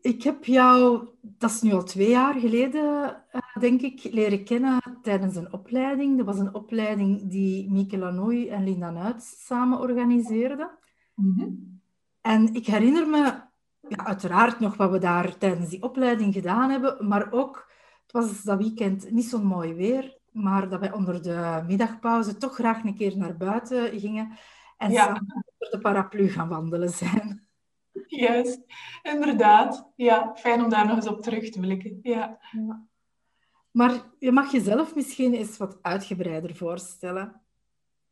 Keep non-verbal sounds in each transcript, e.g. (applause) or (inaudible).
ik heb jou, dat is nu al twee jaar geleden, uh, denk ik, leren kennen tijdens een opleiding. Dat was een opleiding die Mieke Lanoy en Linda Nuits samen organiseerden. Mm En ik herinner me ja, uiteraard nog wat we daar tijdens die opleiding gedaan hebben, maar ook, het was dat weekend niet zo'n mooi weer, maar dat wij onder de middagpauze toch graag een keer naar buiten gingen en ja. samen onder de paraplu gaan wandelen zijn. (laughs) Juist, inderdaad. Ja, fijn om daar nog eens op terug te blikken. Ja. ja. Maar je mag jezelf misschien eens wat uitgebreider voorstellen.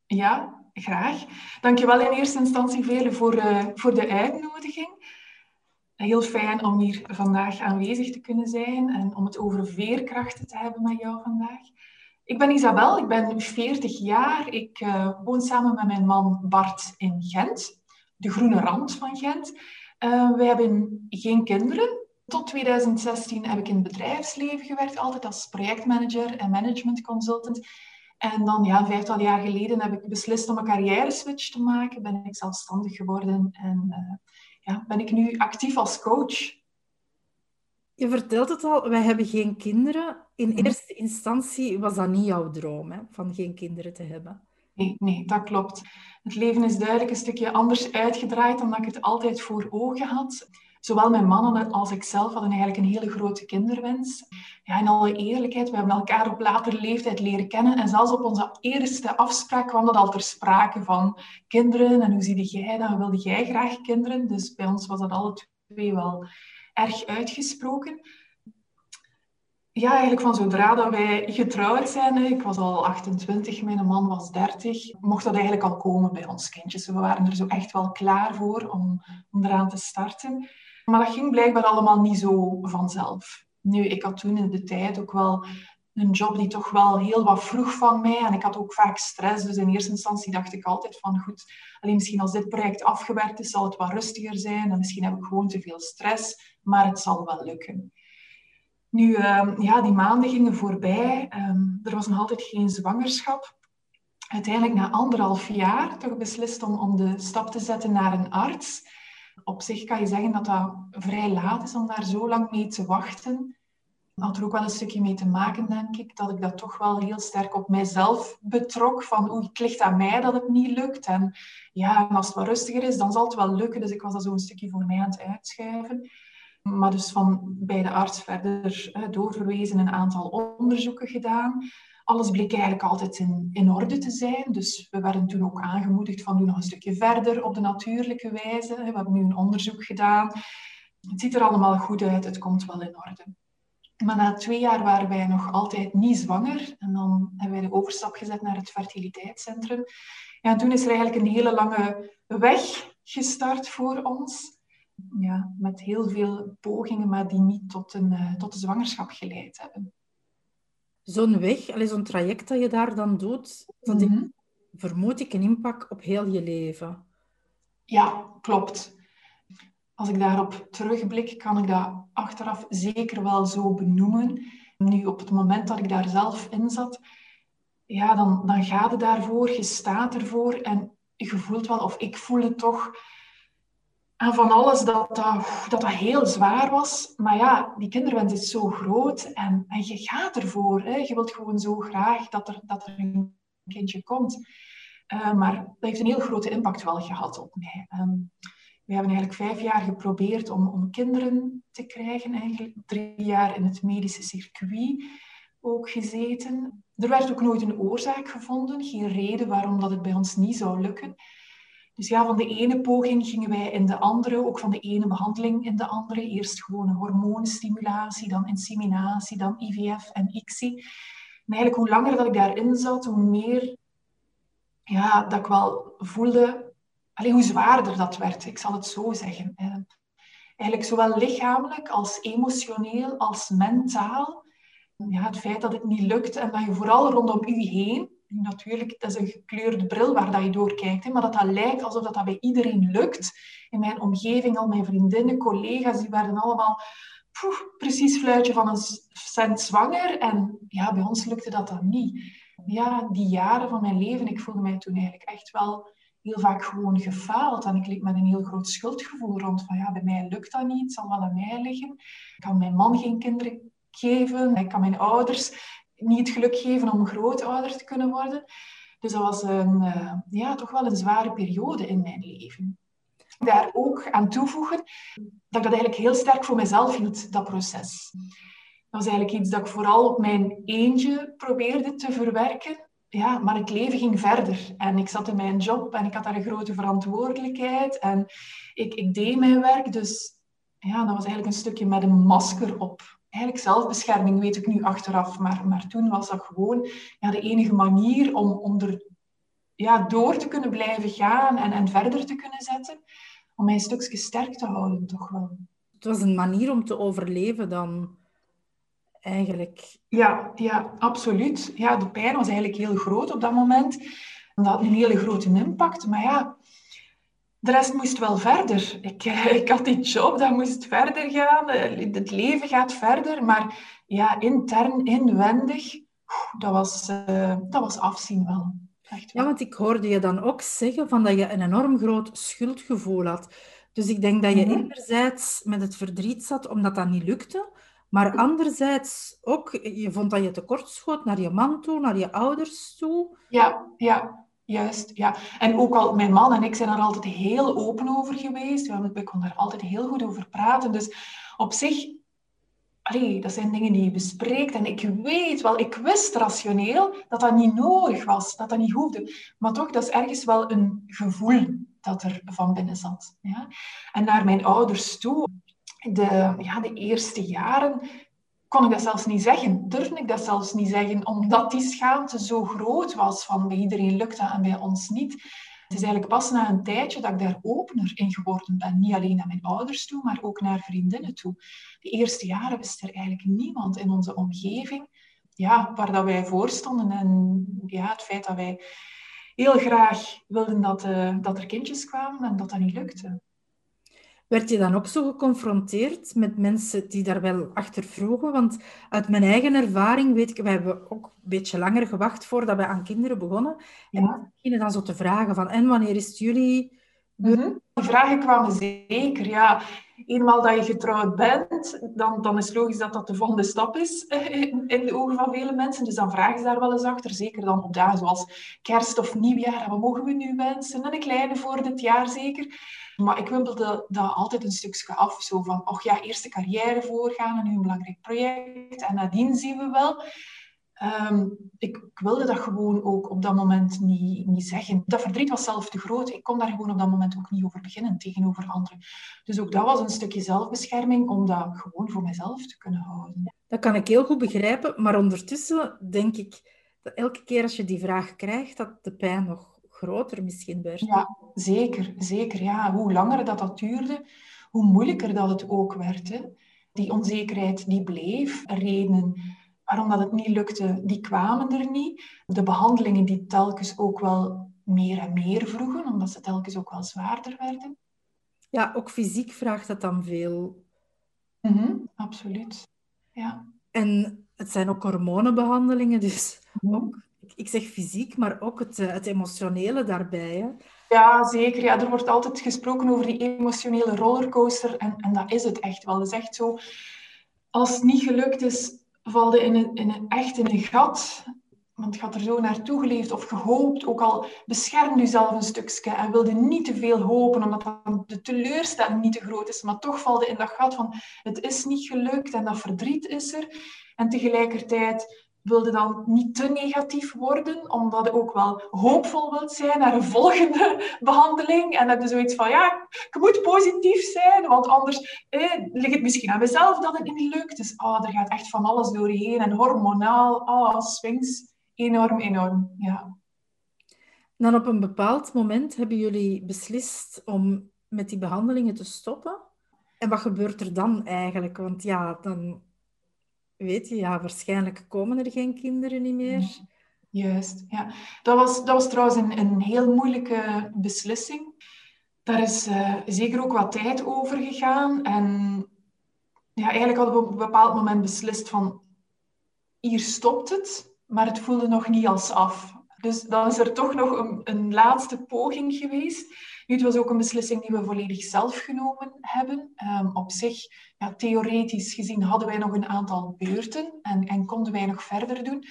Ja, graag. Dankjewel in eerste instantie, voor, uh, voor de uitnodiging. Heel fijn om hier vandaag aanwezig te kunnen zijn en om het over veerkrachten te hebben met jou vandaag. Ik ben Isabel, ik ben 40 jaar. Ik uh, woon samen met mijn man Bart in Gent de groene rand van Gent. Uh, wij hebben geen kinderen. Tot 2016 heb ik in het bedrijfsleven gewerkt, altijd als projectmanager en management consultant. En dan, ja, een vijftal jaar geleden heb ik beslist om een carrière switch te maken. Ben ik zelfstandig geworden en uh, ja, ben ik nu actief als coach. Je vertelt het al, wij hebben geen kinderen. In mhm. eerste instantie was dat niet jouw droom, hè, van geen kinderen te hebben. Nee, nee, dat klopt. Het leven is duidelijk een stukje anders uitgedraaid dan dat ik het altijd voor ogen had. Zowel mijn mannen als ik zelf hadden eigenlijk een hele grote kinderwens. Ja, in alle eerlijkheid, we hebben elkaar op latere leeftijd leren kennen. En zelfs op onze eerste afspraak kwam dat al ter sprake van kinderen. En hoe zie jij dat? Wilde jij graag kinderen? Dus bij ons was dat alle twee wel erg uitgesproken ja, eigenlijk van zodra dat wij getrouwd zijn, ik was al 28, mijn man was 30, mocht dat eigenlijk al komen bij ons kindjes. We waren er zo echt wel klaar voor om, om eraan te starten. Maar dat ging blijkbaar allemaal niet zo vanzelf. Nu, ik had toen in de tijd ook wel een job die toch wel heel wat vroeg van mij. En ik had ook vaak stress. Dus in eerste instantie dacht ik altijd van goed, alleen misschien als dit project afgewerkt is, zal het wat rustiger zijn. En misschien heb ik gewoon te veel stress, maar het zal wel lukken. Nu, ehm, ja, die maanden gingen voorbij. Ehm, er was nog altijd geen zwangerschap. Uiteindelijk na anderhalf jaar toch beslist om, om de stap te zetten naar een arts. Op zich kan je zeggen dat dat vrij laat is om daar zo lang mee te wachten. Had er ook wel een stukje mee te maken, denk ik, dat ik dat toch wel heel sterk op mijzelf betrok. Van, oeh, het ligt aan mij dat het niet lukt. En ja, als het wat rustiger is, dan zal het wel lukken. Dus ik was dat zo een stukje voor mij aan het uitschuiven. Maar dus van bij de arts verder doorverwezen, een aantal onderzoeken gedaan. Alles bleek eigenlijk altijd in, orde te zijn. Dus we werden toen ook aangemoedigd van doe nog een stukje verder op de natuurlijke wijze. We hebben nu een onderzoek gedaan. Het ziet er allemaal goed uit, het komt wel in orde. Maar na twee jaar waren wij nog altijd niet zwanger. En dan hebben wij de overstap gezet naar het fertiliteitscentrum. Ja, en toen is er eigenlijk een hele lange weg gestart voor ons ja, met heel veel pogingen, maar die niet tot een, uh, tot een zwangerschap geleid hebben. Zo'n weg, zo'n traject dat je daar dan doet, dat mm -hmm. vermoed ik een impact op heel je leven. Ja, klopt. Als ik daarop terugblik, kan ik dat achteraf zeker wel zo benoemen. Nu, op het moment dat ik daar zelf in zat, ja, dan, dan ga je daarvoor, je staat ervoor en je voelt wel, of ik voel het toch, van alles dat dat, dat dat heel zwaar was. Maar ja, die kinderwens is zo groot en, en je gaat ervoor. Hè. Je wilt gewoon zo graag dat er, dat er een kindje komt. Uh, maar dat heeft een heel grote impact wel gehad op mij. Um, We hebben eigenlijk vijf jaar geprobeerd om, om kinderen te krijgen, eigenlijk drie jaar in het medische circuit ook gezeten. Er werd ook nooit een oorzaak gevonden, geen reden waarom dat het bij ons niet zou lukken. Dus ja, van de ene poging gingen wij in de andere, ook van de ene behandeling in de andere. Eerst gewoon hormoonstimulatie, dan inseminatie, dan IVF en ICSI. En eigenlijk hoe langer dat ik daarin zat, hoe meer ja, dat ik wel voelde, alleen hoe zwaarder dat werd. Ik zal het zo zeggen. Eigenlijk zowel lichamelijk als emotioneel als mentaal. Ja, het feit dat het niet lukt en dat je vooral rondom u heen natuurlijk, het is een gekleurde bril waar dat je door kijkt, hè, maar dat dat lijkt alsof dat, dat bij iedereen lukt. In mijn omgeving, al mijn vriendinnen, collega's, die werden allemaal poef, precies fluitje van een cent zwanger. En ja, bij ons lukte dat dan niet. Ja, die jaren van mijn leven, ik voelde mij toen eigenlijk echt wel heel vaak gewoon gefaald. En ik liep met een heel groot schuldgevoel rond van ja, bij mij lukt dat niet, het zal wel aan mij liggen. Ik kan mijn man geen kinderen geven, ik kan mijn ouders niet het geluk geven om grootouder te kunnen worden. Dus dat was een, uh, ja, toch wel een zware periode in mijn leven. Daar ook aan toevoegen dat ik dat eigenlijk heel sterk voor mezelf hield, dat proces. Dat was eigenlijk iets dat ik vooral op mijn eentje probeerde te verwerken. Ja, maar het leven ging verder. En ik zat in mijn job en ik had daar een grote verantwoordelijkheid. En ik, ik deed mijn werk. Dus ja, dat was eigenlijk een stukje met een masker op eigenlijk zelfbescherming, weet ik nu achteraf. Maar, maar toen was dat gewoon ja, de enige manier om, om er ja, door te kunnen blijven gaan en, en verder te kunnen zetten. Om mij een stukje sterk te houden, toch wel. Het was een manier om te overleven dan, eigenlijk. Ja, ja, absoluut. Ja, de pijn was eigenlijk heel groot op dat moment. Dat had een hele grote impact. Maar ja, de rest moest wel verder. Ik, eh, (laughs) ik had die job, dat moest verder gaan. Eh, het leven gaat verder. Maar ja, intern, inwendig, dat was, uh, dat was afzien wel. Echt wel. Ja, want ik hoorde je dan ook zeggen van dat je een enorm groot schuldgevoel had. Dus ik denk dat je mm enerzijds met het verdriet zat omdat dat niet lukte, maar anderzijds ook, je vond dat je tekort schoot naar je man toe, naar je ouders toe. Ja, ja. Juist, ja. En ook al mijn man en ik zijn er altijd heel open over geweest. We konden daar altijd heel goed over praten. Dus op zich, allee, dat zijn dingen die je bespreekt. En ik weet wel, ik wist rationeel dat dat niet nodig was, dat dat niet hoefde. Maar toch, dat is ergens wel een gevoel dat er van binnen zat. Ja? En naar mijn ouders toe, de, ja, de eerste jaren kon ik dat zelfs niet zeggen. Durfde ik dat zelfs niet zeggen, omdat die schaamte zo groot was van bij iedereen lukt dat en bij ons niet. Het is eigenlijk pas na een tijdje dat ik daar opener in geworden ben. Niet alleen naar mijn ouders toe, maar ook naar vriendinnen toe. De eerste jaren wist er eigenlijk niemand in onze omgeving ja, waar dat wij voor stonden. En ja, het feit dat wij heel graag wilden dat, uh, dat er kindjes kwamen en dat dat niet lukte. Werd je dan ook zo geconfronteerd met mensen die daar wel achter vroegen? Want uit mijn eigen ervaring weet ik, we hebben ook een beetje langer gewacht voordat we aan kinderen begonnen. En ja. beginnen dan zo te vragen van, en wanneer is het jullie? Mm Die vragen kwamen zeker, ja. Eenmaal dat je getrouwd bent, dan, dan is logisch dat dat de volgende stap is (laughs) in, de ogen van vele mensen. Dus dan vragen ze daar wel eens achter. Zeker dan op dagen zoals kerst of nieuwjaar. Wat mogen we nu wensen? En een kleine voor dit jaar zeker. Maar ik wimpelde dat altijd een stukje af. Zo van, och ja, eerst de carrière voorgaan en nu een belangrijk project. En nadien zien we wel. Ehm, ik, ik, wilde dat gewoon ook op dat moment niet, niet zeggen. Dat verdriet was zelf te groot. Ik kon daar gewoon op dat moment ook niet over beginnen tegenover anderen. Dus ook dat was een stukje zelfbescherming om dat gewoon voor mezelf te kunnen houden. Dat kan ik heel goed begrijpen, maar ondertussen denk ik dat elke keer als je die vraag krijgt, dat de pijn nog groter misschien werd. Ja, zeker. zeker ja. Hoe langer dat, dat duurde, hoe moeilijker dat het ook werd. Hè. Die onzekerheid die bleef. Redenen waarom dat het niet lukte, die kwamen er niet. De behandelingen die telkens ook wel meer en meer vroegen, omdat ze telkens ook wel zwaarder werden. Ja, ook fysiek vraagt dat dan veel. Mm absoluut. Ja. En het zijn ook hormonenbehandelingen, dus mhm. ook ik zeg fysiek, maar ook het, eh, het emotionele daarbij. Hè? Ja, zeker. Ja, er wordt altijd gesproken over die emotionele rollercoaster. En, en dat is het echt wel. Het is echt zo. Als het niet gelukt is, val je in een, in een, echt in een gat. want je had er zo naartoe geleefd of gehoopt, ook al beschermde jezelf een stukje en wilde niet te veel hopen, omdat de teleurstelling niet te groot is, maar toch valde in dat gat van het is niet gelukt en dat verdriet is er. En tegelijkertijd wilde dan niet te negatief worden, omdat je ook wel hoopvol wilt zijn naar een volgende (laughs) behandeling. En dat is zoiets van, ja, je moet positief zijn, want anders eh, ligt het misschien aan mezelf dat het niet lukt. Dus oh, er gaat echt van alles doorheen en hormonaal, oh, swings enorm, enorm, ja. Dan op een bepaald moment hebben jullie beslist om met die behandelingen te stoppen. En wat gebeurt er dan eigenlijk? Want ja, dan weet je, ja, waarschijnlijk komen er geen kinderen niet meer. Juist, ja. Dat was, dat was trouwens een, een heel moeilijke beslissing. Daar is uh, zeker ook wat tijd over gegaan. En ja, eigenlijk hadden we op een bepaald moment beslist van... Hier stopt het maar het voelde nog niet als af. Dus dan is er toch nog een, een laatste poging geweest. Nu, het was ook een beslissing die we volledig zelf genomen hebben. Um, op zich, ja, theoretisch gezien, hadden wij nog een aantal beurten en, en konden wij nog verder doen.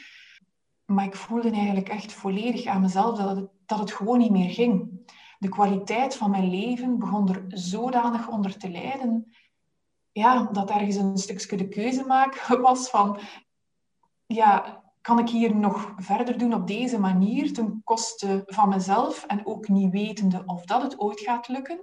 Maar ik voelde eigenlijk echt volledig aan mezelf dat het, dat het gewoon niet meer ging. De kwaliteit van mijn leven begon er zodanig onder te lijden ja, dat ergens een stukje de keuze maken (laughs) was van ja, kan ik hier nog verder doen op deze manier ten koste van mezelf en ook niet wetende of dat het ooit gaat lukken?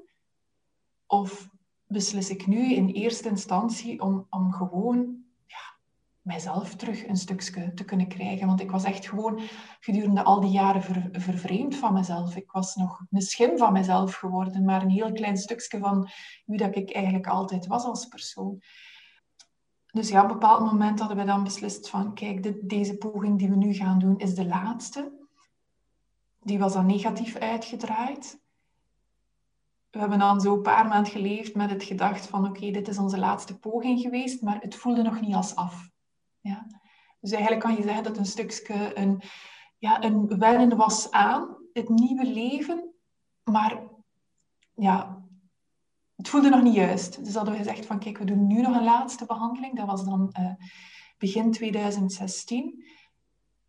Of beslis ik nu in eerste instantie om, om gewoon ja, mijzelf terug een stukje te kunnen krijgen? Want ik was echt gewoon gedurende al die jaren ver, vervreemd van mezelf. Ik was nog een schim van mezelf geworden, maar een heel klein stukje van wie dat ik eigenlijk altijd was als persoon. Dus ja, op een bepaald moment hadden we dan beslist van, kijk, deze poging die we nu gaan doen is de laatste. Die was dan negatief uitgedraaid. We hebben dan zo een paar maanden geleefd met het gedacht van, oké, dit is onze laatste poging geweest, maar het voelde nog niet als af. Ja? Dus eigenlijk kan je zeggen dat een stukje een, ja, een wennen was aan het nieuwe leven, maar ja, het voelde nog niet juist. Dus hadden we gezegd van kijk, we doen nu nog een laatste behandeling. Dat was dan uh, begin 2016.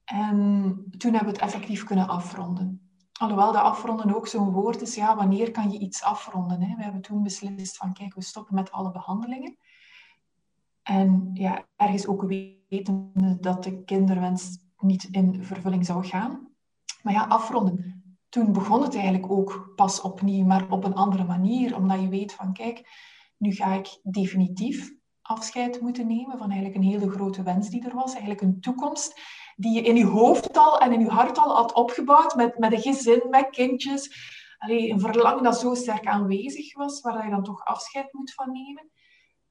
En toen hebben we het effectief kunnen afronden. Alhoewel dat afronden ook zo'n woord is, ja, wanneer kan je iets afronden? Hè? We hebben toen beslist van kijk, we stoppen met alle behandelingen. En ja, ergens ook weten dat de kinderwens niet in vervulling zou gaan. Maar ja, afronden toen begon het eigenlijk ook pas opnieuw, maar op een andere manier. Omdat je weet van, kijk, nu ga ik definitief afscheid moeten nemen van eigenlijk een hele grote wens die er was. Eigenlijk een toekomst die je in je hoofd al en in je hart al had opgebouwd met, met een gezin, met kindjes. Allee, een verlangen dat zo sterk aanwezig was, waar je dan toch afscheid moet van nemen.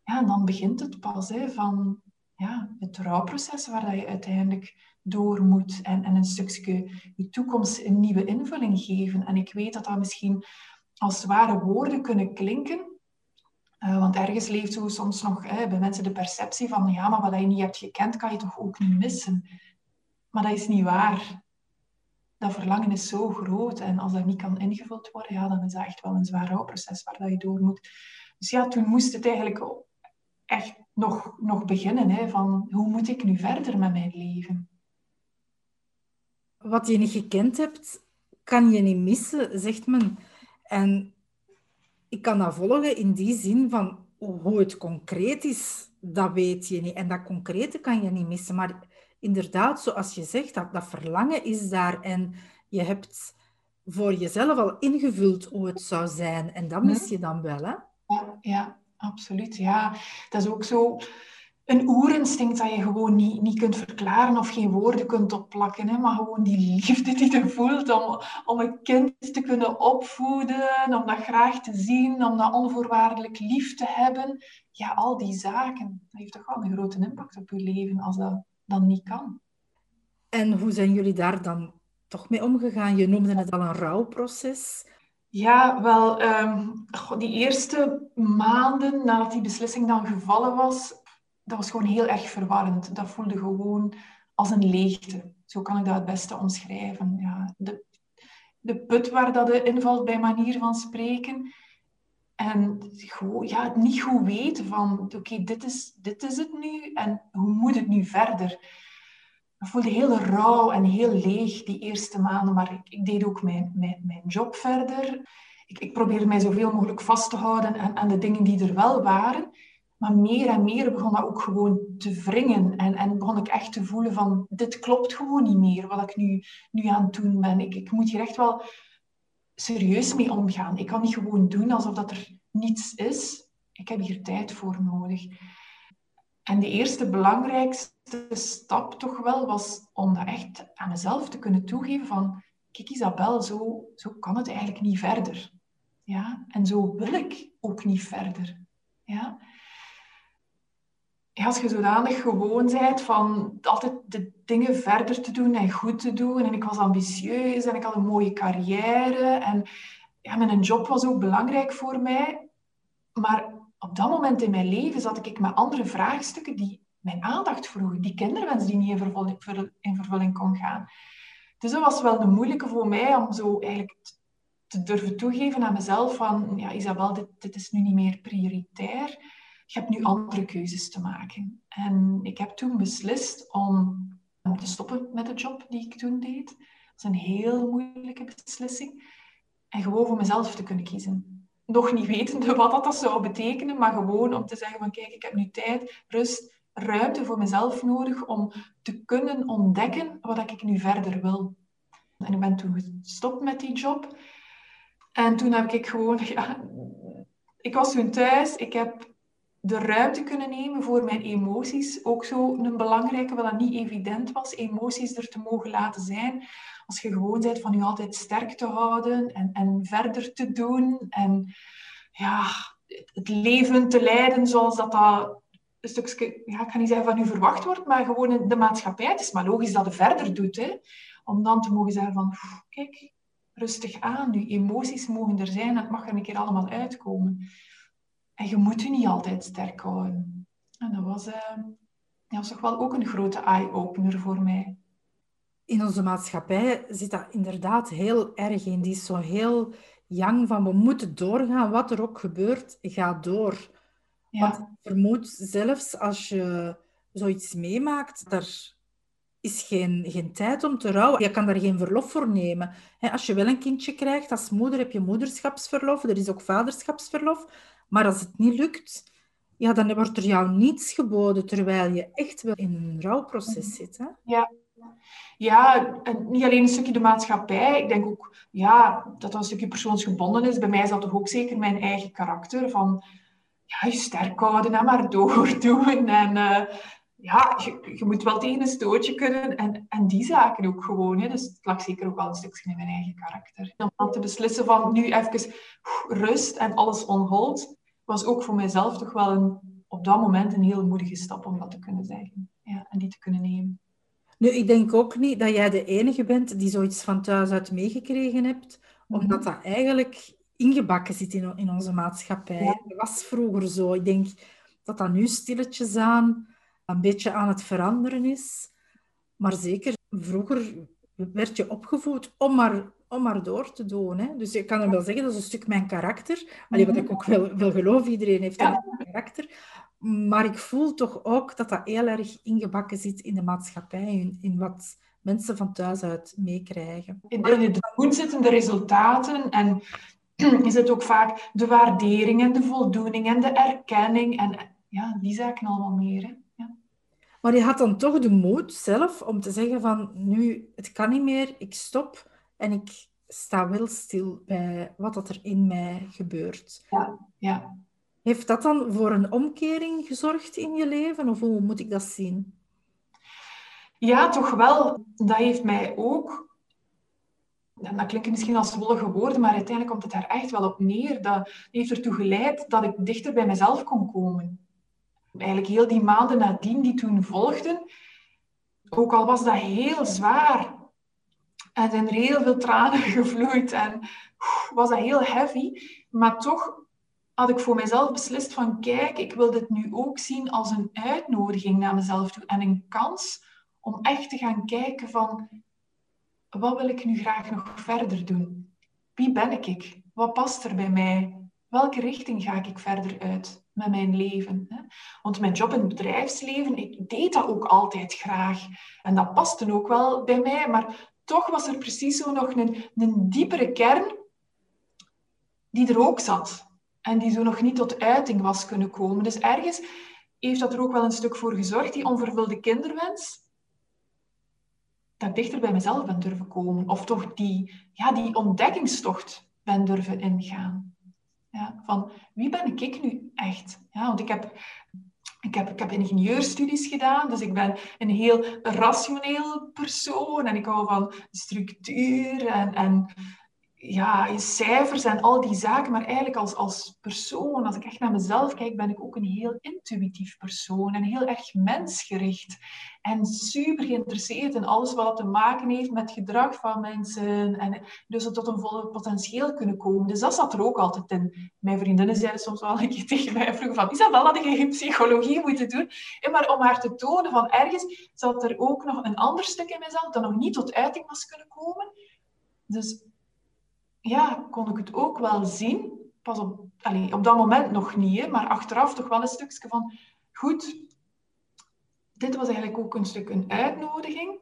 Ja, en dan begint het pas hè, van ja, het rouwproces waar je uiteindelijk door moet en, en een stukje je toekomst een nieuwe invulling geven. En ik weet dat dat misschien als zware woorden kunnen klinken, uh, want ergens leeft zo soms nog bij mensen de perceptie van ja, maar wat je niet hebt gekend, kan je toch ook niet missen. Maar dat is niet waar. Dat verlangen is zo groot en als dat niet kan ingevuld worden, ja, dan is dat echt wel een zwaar rouwproces waar dat je door moet. Dus ja, toen moest het eigenlijk echt nog, nog beginnen, hè, van hoe moet ik nu verder met mijn leven? Wat je niet gekend hebt, kan je niet missen, zegt men. En ik kan dat volgen in die zin van hoe het concreet is, dat weet je niet. En dat concrete kan je niet missen. Maar inderdaad, zoals je zegt, dat, dat verlangen is daar. En je hebt voor jezelf al ingevuld hoe het zou zijn. En dat mis je dan wel, hè? Ja, ja absoluut. Ja, dat is ook zo een oerinstinct dat je gewoon niet, niet kunt verklaren of geen woorden kunt opplakken. Hè, maar gewoon die liefde die je voelt om, om een kind te kunnen opvoeden, om dat graag te zien, om dat onvoorwaardelijk lief te hebben. Ja, al die zaken. Dat heeft toch wel een grote impact op je leven als dat dan niet kan. En hoe zijn jullie daar dan toch mee omgegaan? Je noemde het al een rouwproces. Ja, wel, um, die eerste maanden nadat die beslissing dan gevallen was, dat was gewoon heel erg verwarrend. Dat voelde gewoon als een leegte. Zo kan ik dat het beste omschrijven. Ja, de, de put waar dat invalt bij manier van spreken. En gewoon, ja, het niet goed weten van, oké, dit, is, dit is het nu en hoe moet het nu verder? ik voelde heel rauw en heel leeg die eerste maanden, maar ik, ik deed ook mijn, mijn, mijn job verder. Ik, ik probeerde mij zoveel mogelijk vast te houden aan, aan de dingen die er wel waren. Maar meer en meer begon dat ook gewoon te wringen. En, en begon ik echt te voelen van, dit klopt gewoon niet meer, wat ik nu, nu aan het doen ben. Ik, ik moet hier echt wel serieus mee omgaan. Ik kan niet gewoon doen alsof dat er niets is. Ik heb hier tijd voor nodig. En de eerste belangrijkste stap toch wel was om dat echt aan mezelf te kunnen toegeven van, kijk Isabel, zo, zo kan het eigenlijk niet verder. Ja? En zo wil ik ook niet verder. Ja? Als je zodanig gewoon bent van altijd de dingen verder te doen en goed te doen. En ik was ambitieus en ik had een mooie carrière. En ja, mijn job was ook belangrijk voor mij. Maar op dat moment in mijn leven zat ik met andere vraagstukken die mijn aandacht vroegen. Die kinderwens die niet in vervulling, in vervulling kon gaan. Dus dat was wel de moeilijke voor mij om zo eigenlijk te durven toegeven aan mezelf van, ja Isabel, dit, dit is nu niet meer prioritair. Je hebt nu andere keuzes te maken. En ik heb toen beslist om te stoppen met de job die ik toen deed. Dat is een heel moeilijke beslissing. En gewoon voor mezelf te kunnen kiezen nog niet wetende wat dat zou betekenen, maar gewoon om te zeggen van kijk, ik heb nu tijd, rust, ruimte voor mezelf nodig om te kunnen ontdekken wat ik nu verder wil. En ik ben toen gestopt met die job. En toen heb ik gewoon, (laughs) ja, ik was toen thuis, ik heb de ruimte kunnen nemen voor mijn emoties. Ook zo een belangrijke, wat dat niet evident was, emoties er te mogen laten zijn. Als je gewoon bent van je altijd sterk te houden en, en verder te doen. En ja, het leven te leiden zoals dat, dat een stukje, ja, ik ga niet zeggen van u verwacht wordt, maar gewoon de maatschappij. Het is maar logisch dat je verder doet. Hè? Om dan te mogen zeggen van, kijk, rustig aan. Je emoties mogen er zijn het mag er een keer allemaal uitkomen. En je moet je niet altijd sterk houden. En dat was, uh, dat was toch wel ook een grote eye-opener voor mij. In onze maatschappij zit dat inderdaad heel erg in. Die is zo heel jang van we moeten doorgaan. Wat er ook gebeurt, ga door. Ja. Want vermoed zelfs als je zoiets meemaakt, daar is geen, geen tijd om te rouwen. Je kan daar geen verlof voor nemen. als je wel een kindje krijgt, als moeder heb je moederschapsverlof. Er is ook vaderschapsverlof. Maar als het niet lukt, ja, dan wordt er jou niets geboden, terwijl je echt wel in een rouwproces zit. Hè? Ja. Ja, en niet alleen een stukje de maatschappij. Ik denk ook ja, dat dat een stukje persoonsgebonden is. Bij mij is dat toch ook zeker mijn eigen karakter. Van ja, je sterk houden en maar doordoen. En uh, ja, je, je, moet wel tegen een stootje kunnen. En, en die zaken ook gewoon. Hè. Dus het lag zeker ook wel een stukje in mijn eigen karakter. Om dan te beslissen van nu even rust en alles on hold was ook voor mijzelf toch wel een, op dat moment een heel moedige stap om dat te kunnen zeggen. Ja, en die te kunnen nemen. Nu, ik denk ook niet dat jij de enige bent die zoiets van thuis uit meegekregen hebt, omdat dat eigenlijk ingebakken zit in, in onze maatschappij. Dat was vroeger zo. Ik denk dat dat nu stilletjes aan een beetje aan het veranderen is. Maar zeker, vroeger werd je opgevoed om maar om maar door te doen. Hè. Dus ik kan hem wel zeggen, dat is een stuk mijn karakter. Allee, wat ik ook wel, wel geloof, iedereen heeft een karakter. Maar ik voel toch ook dat dat heel erg ingebakken zit in de maatschappij, in, in wat mensen van thuis uit meekrijgen. In, in het doen zitten de resultaten en (clears throat) is het ook vaak de waardering en de voldoening en de erkenning en ja, die zaken allemaal meer. Hè. Ja. Maar je had dan toch de moed zelf om te zeggen van nu, het kan niet meer, ik stop. En ik sta wel stil bij wat er in mij gebeurt. Ja, ja. Heeft dat dan voor een omkering gezorgd in je leven? Of hoe moet ik dat zien? Ja, toch wel. Dat heeft mij ook... Dat klinkt misschien als wollige woorden, maar uiteindelijk komt het daar echt wel op neer. Dat heeft ertoe geleid dat ik dichter bij mezelf kon komen. Eigenlijk heel die maanden nadien die toen volgden, ook al was dat heel zwaar, en zijn er heel veel tranen (laughs) gevloeid en was dat heel heavy. Maar toch had ik voor mezelf beslist van kijk, ik wil dit nu ook zien als een uitnodiging naar mezelf toe en een kans om echt te gaan kijken van wat wil ik nu graag nog verder doen? Wie ben ik? Wat past er bij mij? welke richting ga ik verder uit met mijn leven? Want mijn job in het bedrijfsleven, ik deed dat ook altijd graag. En dat paste ook wel bij mij, maar toch was er precies zo nog een, een diepere kern die er ook zat. En die zo nog niet tot uiting was kunnen komen. Dus ergens heeft dat er ook wel een stuk voor gezorgd, die onvervulde kinderwens, dat ik dichter bij mezelf ben durven komen. Of toch die, ja, die ontdekkingstocht ben durven ingaan. Ja, van wie ben ik nu echt? Ja, want ik heb, ik, heb, ik heb ingenieurstudies gedaan, dus ik ben een heel rationeel persoon en ik hou van structuur en, en ja, cijfers en al die zaken, maar eigenlijk als, als persoon, als ik echt naar mezelf kijk, ben ik ook een heel intuïtief persoon en heel erg mensgericht en super geïnteresseerd in alles wat te maken heeft met gedrag van mensen en dus tot een volle potentieel kunnen komen. Dus dat zat er ook altijd in. Mijn vriendinnen zeiden soms wel een keer tegen mij vroeger van Isabel, had je geen psychologie moeten doen? Maar om haar te tonen van ergens zat er ook nog een ander stuk in mezelf dat nog niet tot uiting was kunnen komen. Dus ja, kon ik het ook wel zien. Pas op, allez, op dat moment nog niet, maar achteraf toch wel een stukje van... Goed, dit was eigenlijk ook een stuk een uitnodiging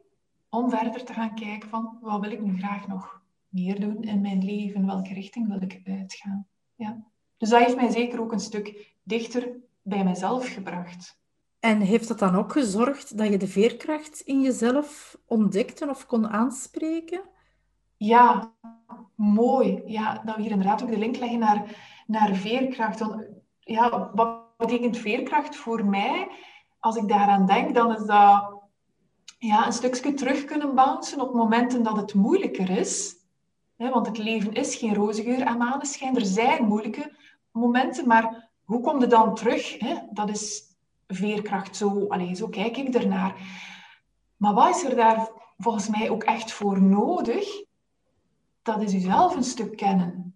om verder te gaan kijken van wat wil ik nu graag nog meer doen in mijn leven, welke richting wil ik uitgaan. Ja. Dus dat heeft mij zeker ook een stuk dichter bij mezelf gebracht. En heeft dat dan ook gezorgd dat je de veerkracht in jezelf ontdekte of kon aanspreken? Ja, mooi. Ja, dat we hier inderdaad ook de link leggen naar, naar veerkracht. Ja, wat betekent veerkracht voor mij? Als ik daaraan denk, dan is dat ja, een stukje terug kunnen bouncen op momenten dat het moeilijker is. want het leven is geen roze geur en maneschijn. Er zijn moeilijke momenten, maar hoe kom je dan terug? Dat is veerkracht. Zo, allez, zo kijk ik ernaar. Maar wat is er daar volgens mij ook echt voor nodig? Dat is jezelf een stuk kennen.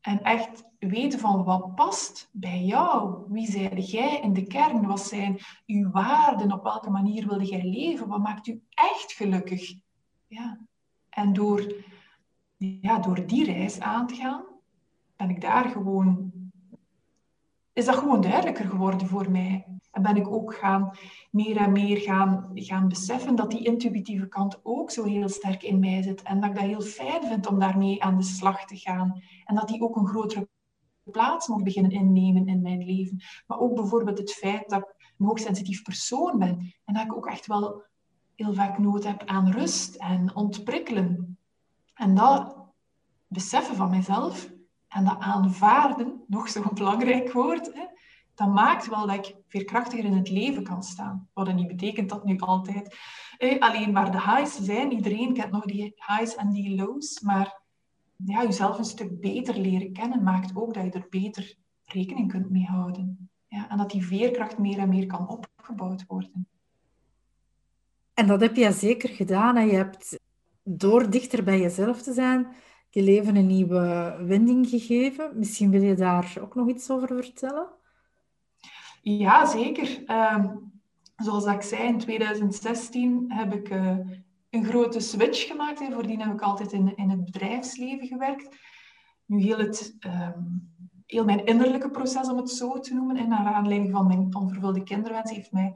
En echt weten van wat past bij jou. Wie zijde jij in de kern? Wat zijn uw waarden? Op welke manier wilde jij leven? Wat maakt u echt gelukkig? Ja. En door, ja, door die reis aan te gaan, ben ik daar gewoon... Is dat gewoon duidelijker geworden voor mij. En ben ik ook gaan, meer en meer gaan, gaan beseffen dat die intuïtieve kant ook zo heel sterk in mij zit. En dat ik dat heel fijn vind om daarmee aan de slag te gaan. En dat die ook een grotere plaats mag beginnen innemen in mijn leven. Maar ook bijvoorbeeld het feit dat ik een hoogsensitief persoon ben. En dat ik ook echt wel heel vaak nood heb aan rust en ontprikkelen. En dat beseffen van mezelf en dat aanvaarden, nog zo'n belangrijk woord, hè, dat maakt wel dat ik veerkrachtiger in het leven kan staan. Wat niet betekent dat nu altijd eh, alleen maar de highs zijn. Iedereen kent nog die highs en die lows. Maar ja, jezelf een stuk beter leren kennen maakt ook dat je er beter rekening kunt mee houden. Ja, en dat die veerkracht meer en meer kan opgebouwd worden. En dat heb je zeker gedaan. En je hebt door dichter bij jezelf te zijn, je leven een nieuwe wending gegeven. Misschien wil je daar ook nog iets over vertellen? Ja, zeker. Ehm, zoals ik zei, in 2016 heb ik uh, een grote switch gemaakt. Hè. Voordien heb ik altijd in, in het bedrijfsleven gewerkt. Nu heel, het, ehm, heel mijn innerlijke proces, om het zo te noemen, en naar aanleiding van mijn onvervulde kinderwens, heeft mij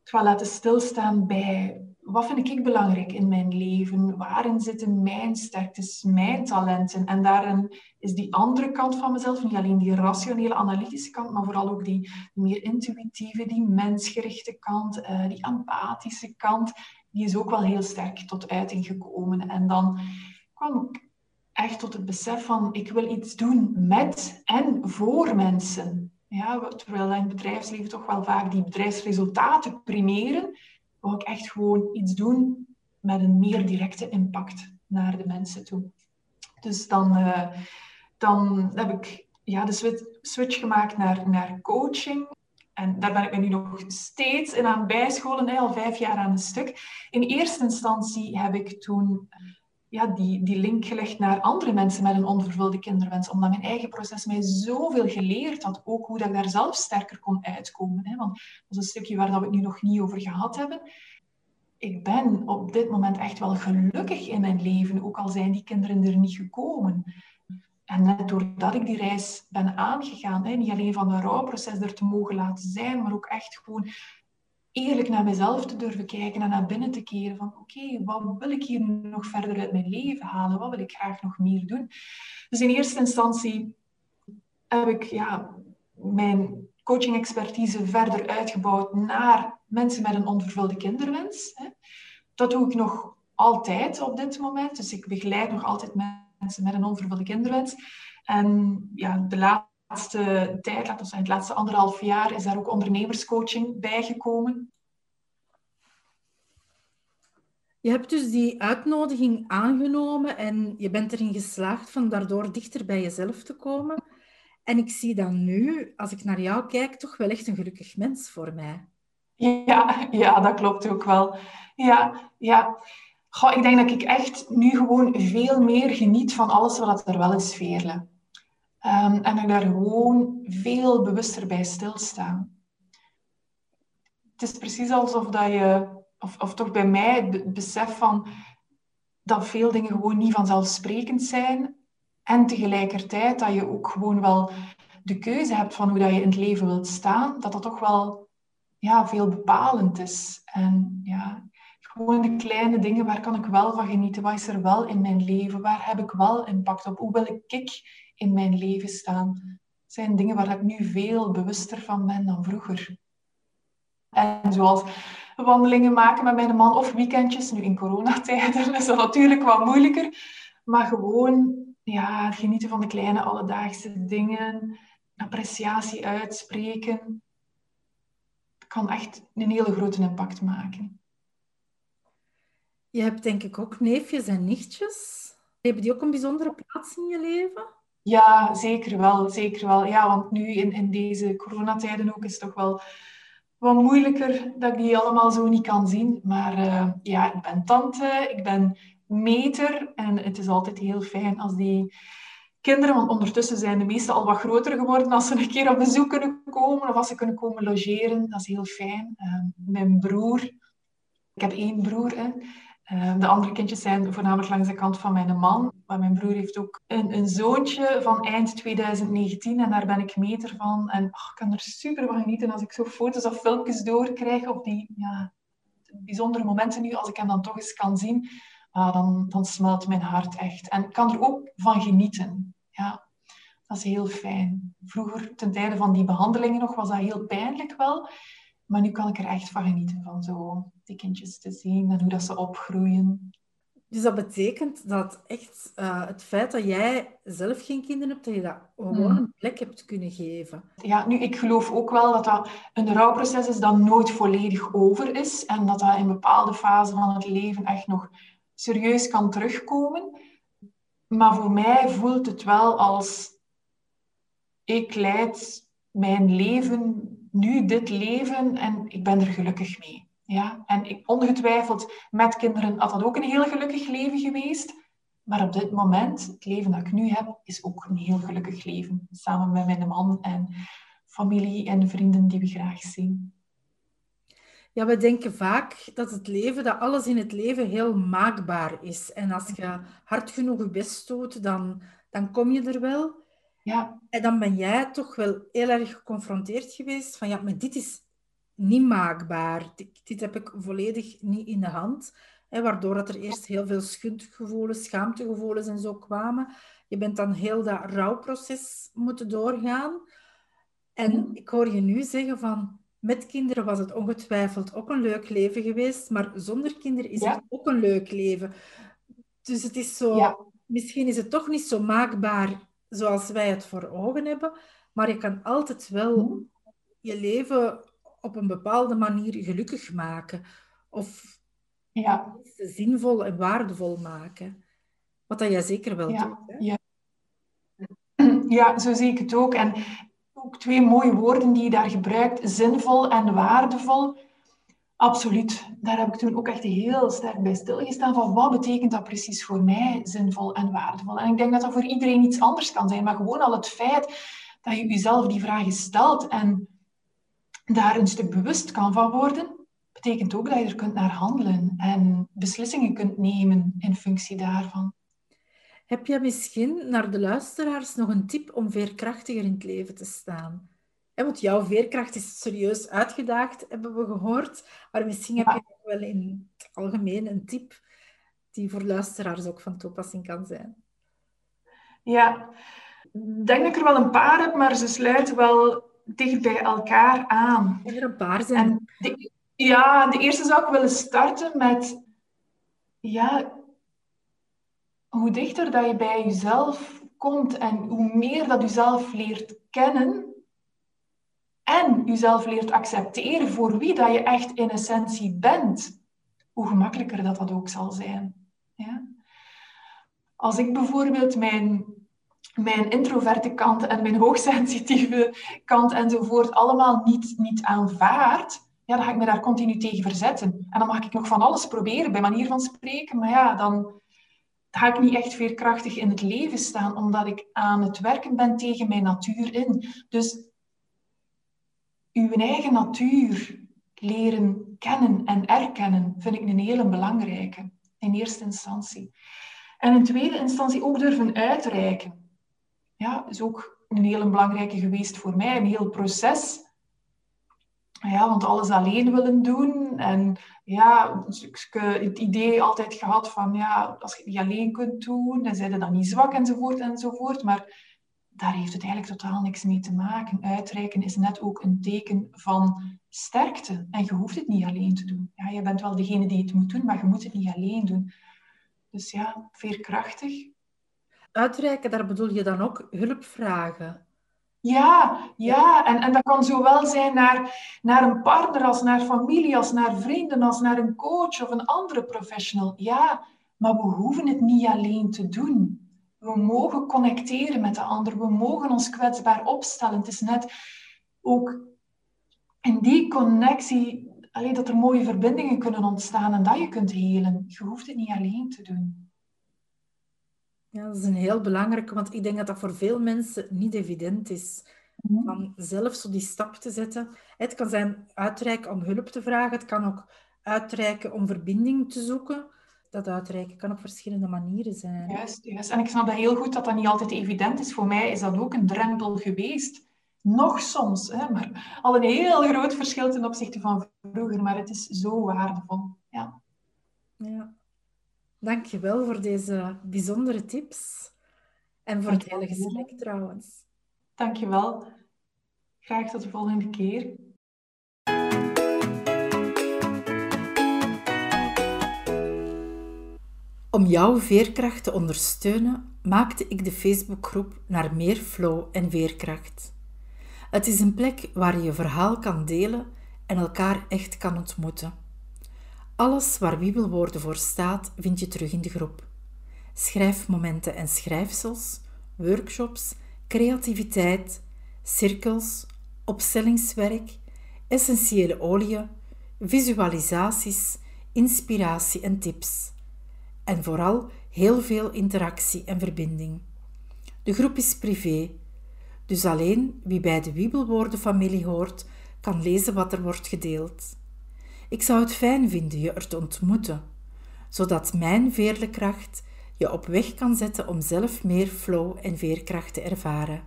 het wel laten stilstaan bij wat vind ik belangrijk in mijn leven? Waarin zitten mijn sterktes, mijn talenten? En daarin is die andere kant van mezelf, niet alleen die rationele, analytische kant, maar vooral ook die, meer intuïtieve, die mensgerichte kant, uh, die empathische kant, die is ook wel heel sterk tot uiting gekomen. En dan kwam ik echt tot het besef van, ik wil iets doen met en voor mensen. Ja, terwijl in het bedrijfsleven toch wel vaak die bedrijfsresultaten primeren, ik echt gewoon iets doen met een meer directe impact naar de mensen toe. Dus dan, uh, dan heb ik ja, de switch gemaakt naar, naar coaching. En daar ben ik me nu nog steeds in aan bijscholen, al vijf jaar aan een stuk. In eerste instantie heb ik toen ja, die, die link gelegd naar andere mensen met een onvervulde kinderwens. Omdat mijn eigen proces mij zoveel geleerd had. Ook hoe dat ik daar zelf sterker kon uitkomen. Hè. Want dat is een stukje waar dat we het nu nog niet over gehad hebben. Ik ben op dit moment echt wel gelukkig in mijn leven. Ook al zijn die kinderen er niet gekomen. En net doordat ik die reis ben aangegaan, hè, niet alleen van een rouwproces er te mogen laten zijn, maar ook echt gewoon eerlijk naar mezelf te durven kijken en naar binnen te keren van oké, wat wil ik hier nog verder uit mijn leven halen? Wat wil ik graag nog meer doen? Dus in eerste instantie heb ik ja, mijn coaching-expertise verder uitgebouwd naar mensen met een onvervulde kinderwens. Dat doe ik nog altijd op dit moment. Dus ik begeleid nog altijd mensen met een onvervulde kinderwens. En ja, de laatste tijd, laten we zeggen, het laatste anderhalf jaar, is daar ook ondernemerscoaching bijgekomen. Je hebt dus die uitnodiging aangenomen en je bent erin geslaagd van daardoor dichter bij jezelf te komen. En ik zie dan nu, als ik naar jou kijk, toch wel echt een gelukkig mens voor mij. Ja, ja dat klopt ook wel. Ja, ja. Goh, ik denk dat ik echt nu gewoon veel meer geniet van alles wat er wel is, Veerle. Um, en dat daar gewoon veel bewuster bij stilsta. Het is precies alsof dat je, of, of toch bij mij, het besef van dat veel dingen gewoon niet vanzelfsprekend zijn. En tegelijkertijd dat je ook gewoon wel de keuze hebt van hoe dat je in het leven wilt staan, dat dat toch wel ja, veel bepalend is. En ja, gewoon de kleine dingen, waar kan ik wel van genieten? Wat is er wel in mijn leven? Waar heb ik wel impact op? Hoe wil ik in mijn leven staan? Zijn dingen waar ik nu veel bewuster van ben dan vroeger. En zoals wandelingen maken met mijn man of weekendjes, nu in coronatijden (laughs) is dat natuurlijk wat moeilijker. Maar gewoon ja, genieten van de kleine alledaagse dingen, appreciatie uitspreken, kan echt een hele grote impact maken. Je hebt denk ik ook neefjes en nichtjes. Hebben die ook een bijzondere plaats in je leven? Ja, zeker wel. Zeker wel. Ja, want nu in, in deze coronatijden ook is het toch wel wat moeilijker dat ik die allemaal zo niet kan zien. Maar uh, ja, ik ben tante, ik ben meter. En het is altijd heel fijn als die kinderen, want ondertussen zijn de meesten al wat groter geworden, als ze een keer op bezoek kunnen komen of als ze kunnen komen logeren. Dat is heel fijn. Uh, mijn broer, ik heb één broer, hè. Uh, de andere kindjes zijn voornamelijk langs de kant van mijn man. Maar mijn broer heeft ook een, een zoontje van eind 2019 en daar ben ik meter van. En ik kan er super van genieten als ik zo foto's of filmpjes doorkrijg op die ja, bijzondere momenten nu, als ik hem dan toch eens kan zien ah, dan, dan smelt mijn hart echt. En ik kan er ook van genieten. Ja, dat is heel fijn. Vroeger, ten tijde van die behandelingen nog, was dat heel pijnlijk wel. Maar nu kan ik er echt van genieten, van zo die kindjes te zien en hoe dat ze opgroeien. Dus dat betekent dat echt uh, het feit dat jij zelf geen kinderen hebt, dat je dat gewoon hmm. een plek hebt kunnen geven. Ja, nu, ik geloof ook wel dat dat een rouwproces is dat nooit volledig over is. En dat dat in bepaalde fasen van het leven echt nog serieus kan terugkomen. Maar voor mij voelt het wel als ik leid mijn leven, nu dit leven, en ik ben er gelukkig mee. Ja? En ik, ongetwijfeld met kinderen had dat ook een heel gelukkig leven geweest. Maar op dit moment, het leven dat ik nu heb, is ook een heel gelukkig leven. Samen met mijn man en familie en vrienden die we graag zien. Ja, we denken vaak dat het leven, dat alles in het leven heel maakbaar is. En als je hard genoeg je best doet, dan, dan kom je er wel. Ja. En dan ben jij toch wel heel erg geconfronteerd geweest van ja, maar dit is niet maakbaar. Dit, dit heb ik volledig niet in de hand. Hè, waardoor dat er eerst heel veel schuldgevoelens, schaamtegevoelens en zo kwamen. Je bent dan heel dat rouwproces moeten doorgaan. En ik hoor je nu zeggen van met kinderen was het ongetwijfeld ook een leuk leven geweest, maar zonder kinderen is het ook een leuk leven. Dus het is zo, misschien is het toch niet zo maakbaar zoals wij het voor ogen hebben, maar je kan altijd wel mhm. je leven op een bepaalde manier gelukkig maken. Of ja. zinvol en waardevol maken. Wat dat jij zeker wel doet. Hè? Ja. (clears throat) ja, zo zie ik het ook. En ook twee mooie woorden die je daar gebruikt, zinvol en waardevol. Absoluut. Daar heb ik toen ook echt heel sterk bij stilgestaan van wat betekent dat precies voor mij, zinvol en waardevol. En ik denk dat dat voor iedereen iets anders kan zijn, maar gewoon al het feit dat je jezelf die vragen stelt en daar een stuk bewust kan van worden, betekent ook dat je er kunt naar handelen en beslissingen kunt nemen in functie daarvan. Heb je misschien naar de luisteraars nog een tip om veerkrachtiger in het leven te staan? want jouw veerkracht is serieus uitgedaagd, hebben we gehoord. Maar misschien heb je nog wel in het algemeen een tip die voor luisteraars ook van toepassing kan zijn. Ja, ik denk dat ik er wel een paar heb, maar ze sluiten wel dicht bij elkaar aan. Er een paar zijn. De, ja, de eerste zou ik willen starten met... Ja, hoe dichter dat je bij jezelf komt en hoe meer dat je zelf leert kennen en jezelf leert accepteren voor wie dat je echt in essentie bent, hoe gemakkelijker dat dat ook zal zijn. Ja? Als ik bijvoorbeeld mijn, mijn introverte kant en mijn hoogsensitieve kant enzovoort allemaal niet, niet aanvaard, ja, dan ga ik me daar continu tegen verzetten. En dan mag ik nog van alles proberen, bij manier van spreken, maar ja, dan ga ik niet echt veerkrachtig in het leven staan, omdat ik aan het werken ben tegen mijn natuur in. Dus uw eigen natuur leren kennen en erkennen vind ik een hele belangrijke in eerste instantie. En in tweede instantie ook durven uitreiken. Ja, is ook een hele belangrijke geweest voor mij, een heel proces. Ja, want alles alleen willen doen. En ja, het idee altijd gehad van, ja, als je het niet alleen kunt doen, dan zijn je dan niet zwak enzovoort enzovoort. Maar daar heeft het eigenlijk totaal niks mee te maken. Uitreiken is net ook een teken van sterkte. En je hoeft het niet alleen te doen. Ja, je bent wel degene die het moet doen, maar je moet het niet alleen doen. Dus ja, veerkrachtig. Uitreiken, daar bedoel je dan ook hulp vragen? Ja, ja. En, en dat kan zowel zijn naar, naar een partner, als naar familie, als naar vrienden, als naar een coach of een andere professional. Ja, maar we hoeven het niet alleen te doen. We mogen connecteren met de ander. We mogen ons kwetsbaar opstellen. Het is net ook in die connectie alleen dat er mooie verbindingen kunnen ontstaan en dat je kunt helen. Je hoeft het niet alleen te doen. Ja, dat is een heel belangrijke, want ik denk dat dat voor veel mensen niet evident is. Mm Van zelf zo die stap te zetten. Het kan zijn uitreiken om hulp te vragen. Het kan ook uitreiken om verbinding te zoeken dat uitreiken kan op verschillende manieren zijn. Juist, juist. En ik snap dat heel goed dat dat niet altijd evident is. Voor mij is dat ook een drempel geweest. Nog soms, hè, maar al een heel groot verschil ten opzichte van vroeger. Maar het is zo waardevol. Ja. ja. Dank je wel voor deze bijzondere tips. En voor het hele gesprek trouwens. Dank je wel. Graag tot de volgende keer. Om jouw veerkracht te ondersteunen, maakte ik de Facebookgroep naar meer flow en veerkracht. Het is een plek waar je je verhaal kan delen en elkaar echt kan ontmoeten. Alles waar Wiebelwoorden voor staat, vind je terug in de groep. Schrijfmomenten en schrijfsels, workshops, creativiteit, cirkels, opstellingswerk, essentiële oliën, visualisaties, inspiratie en tips en vooral heel veel interactie en verbinding. De groep is privé, dus alleen wie bij de Wiebelwoordenfamilie hoort, kan lezen wat er wordt gedeeld. Ik zou het fijn vinden je er te ontmoeten, zodat mijn veerlekracht je op weg kan zetten om zelf meer flow en veerkracht te ervaren.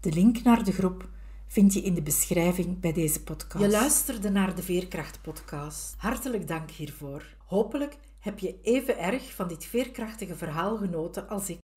De link naar de groep vind je in de beschrijving bij deze podcast. Je luisterde naar de Veerkracht Podcast. Hartelijk dank hiervoor. Hopelijk heb je even erg van dit veerkrachtige verhaal genoten als ik?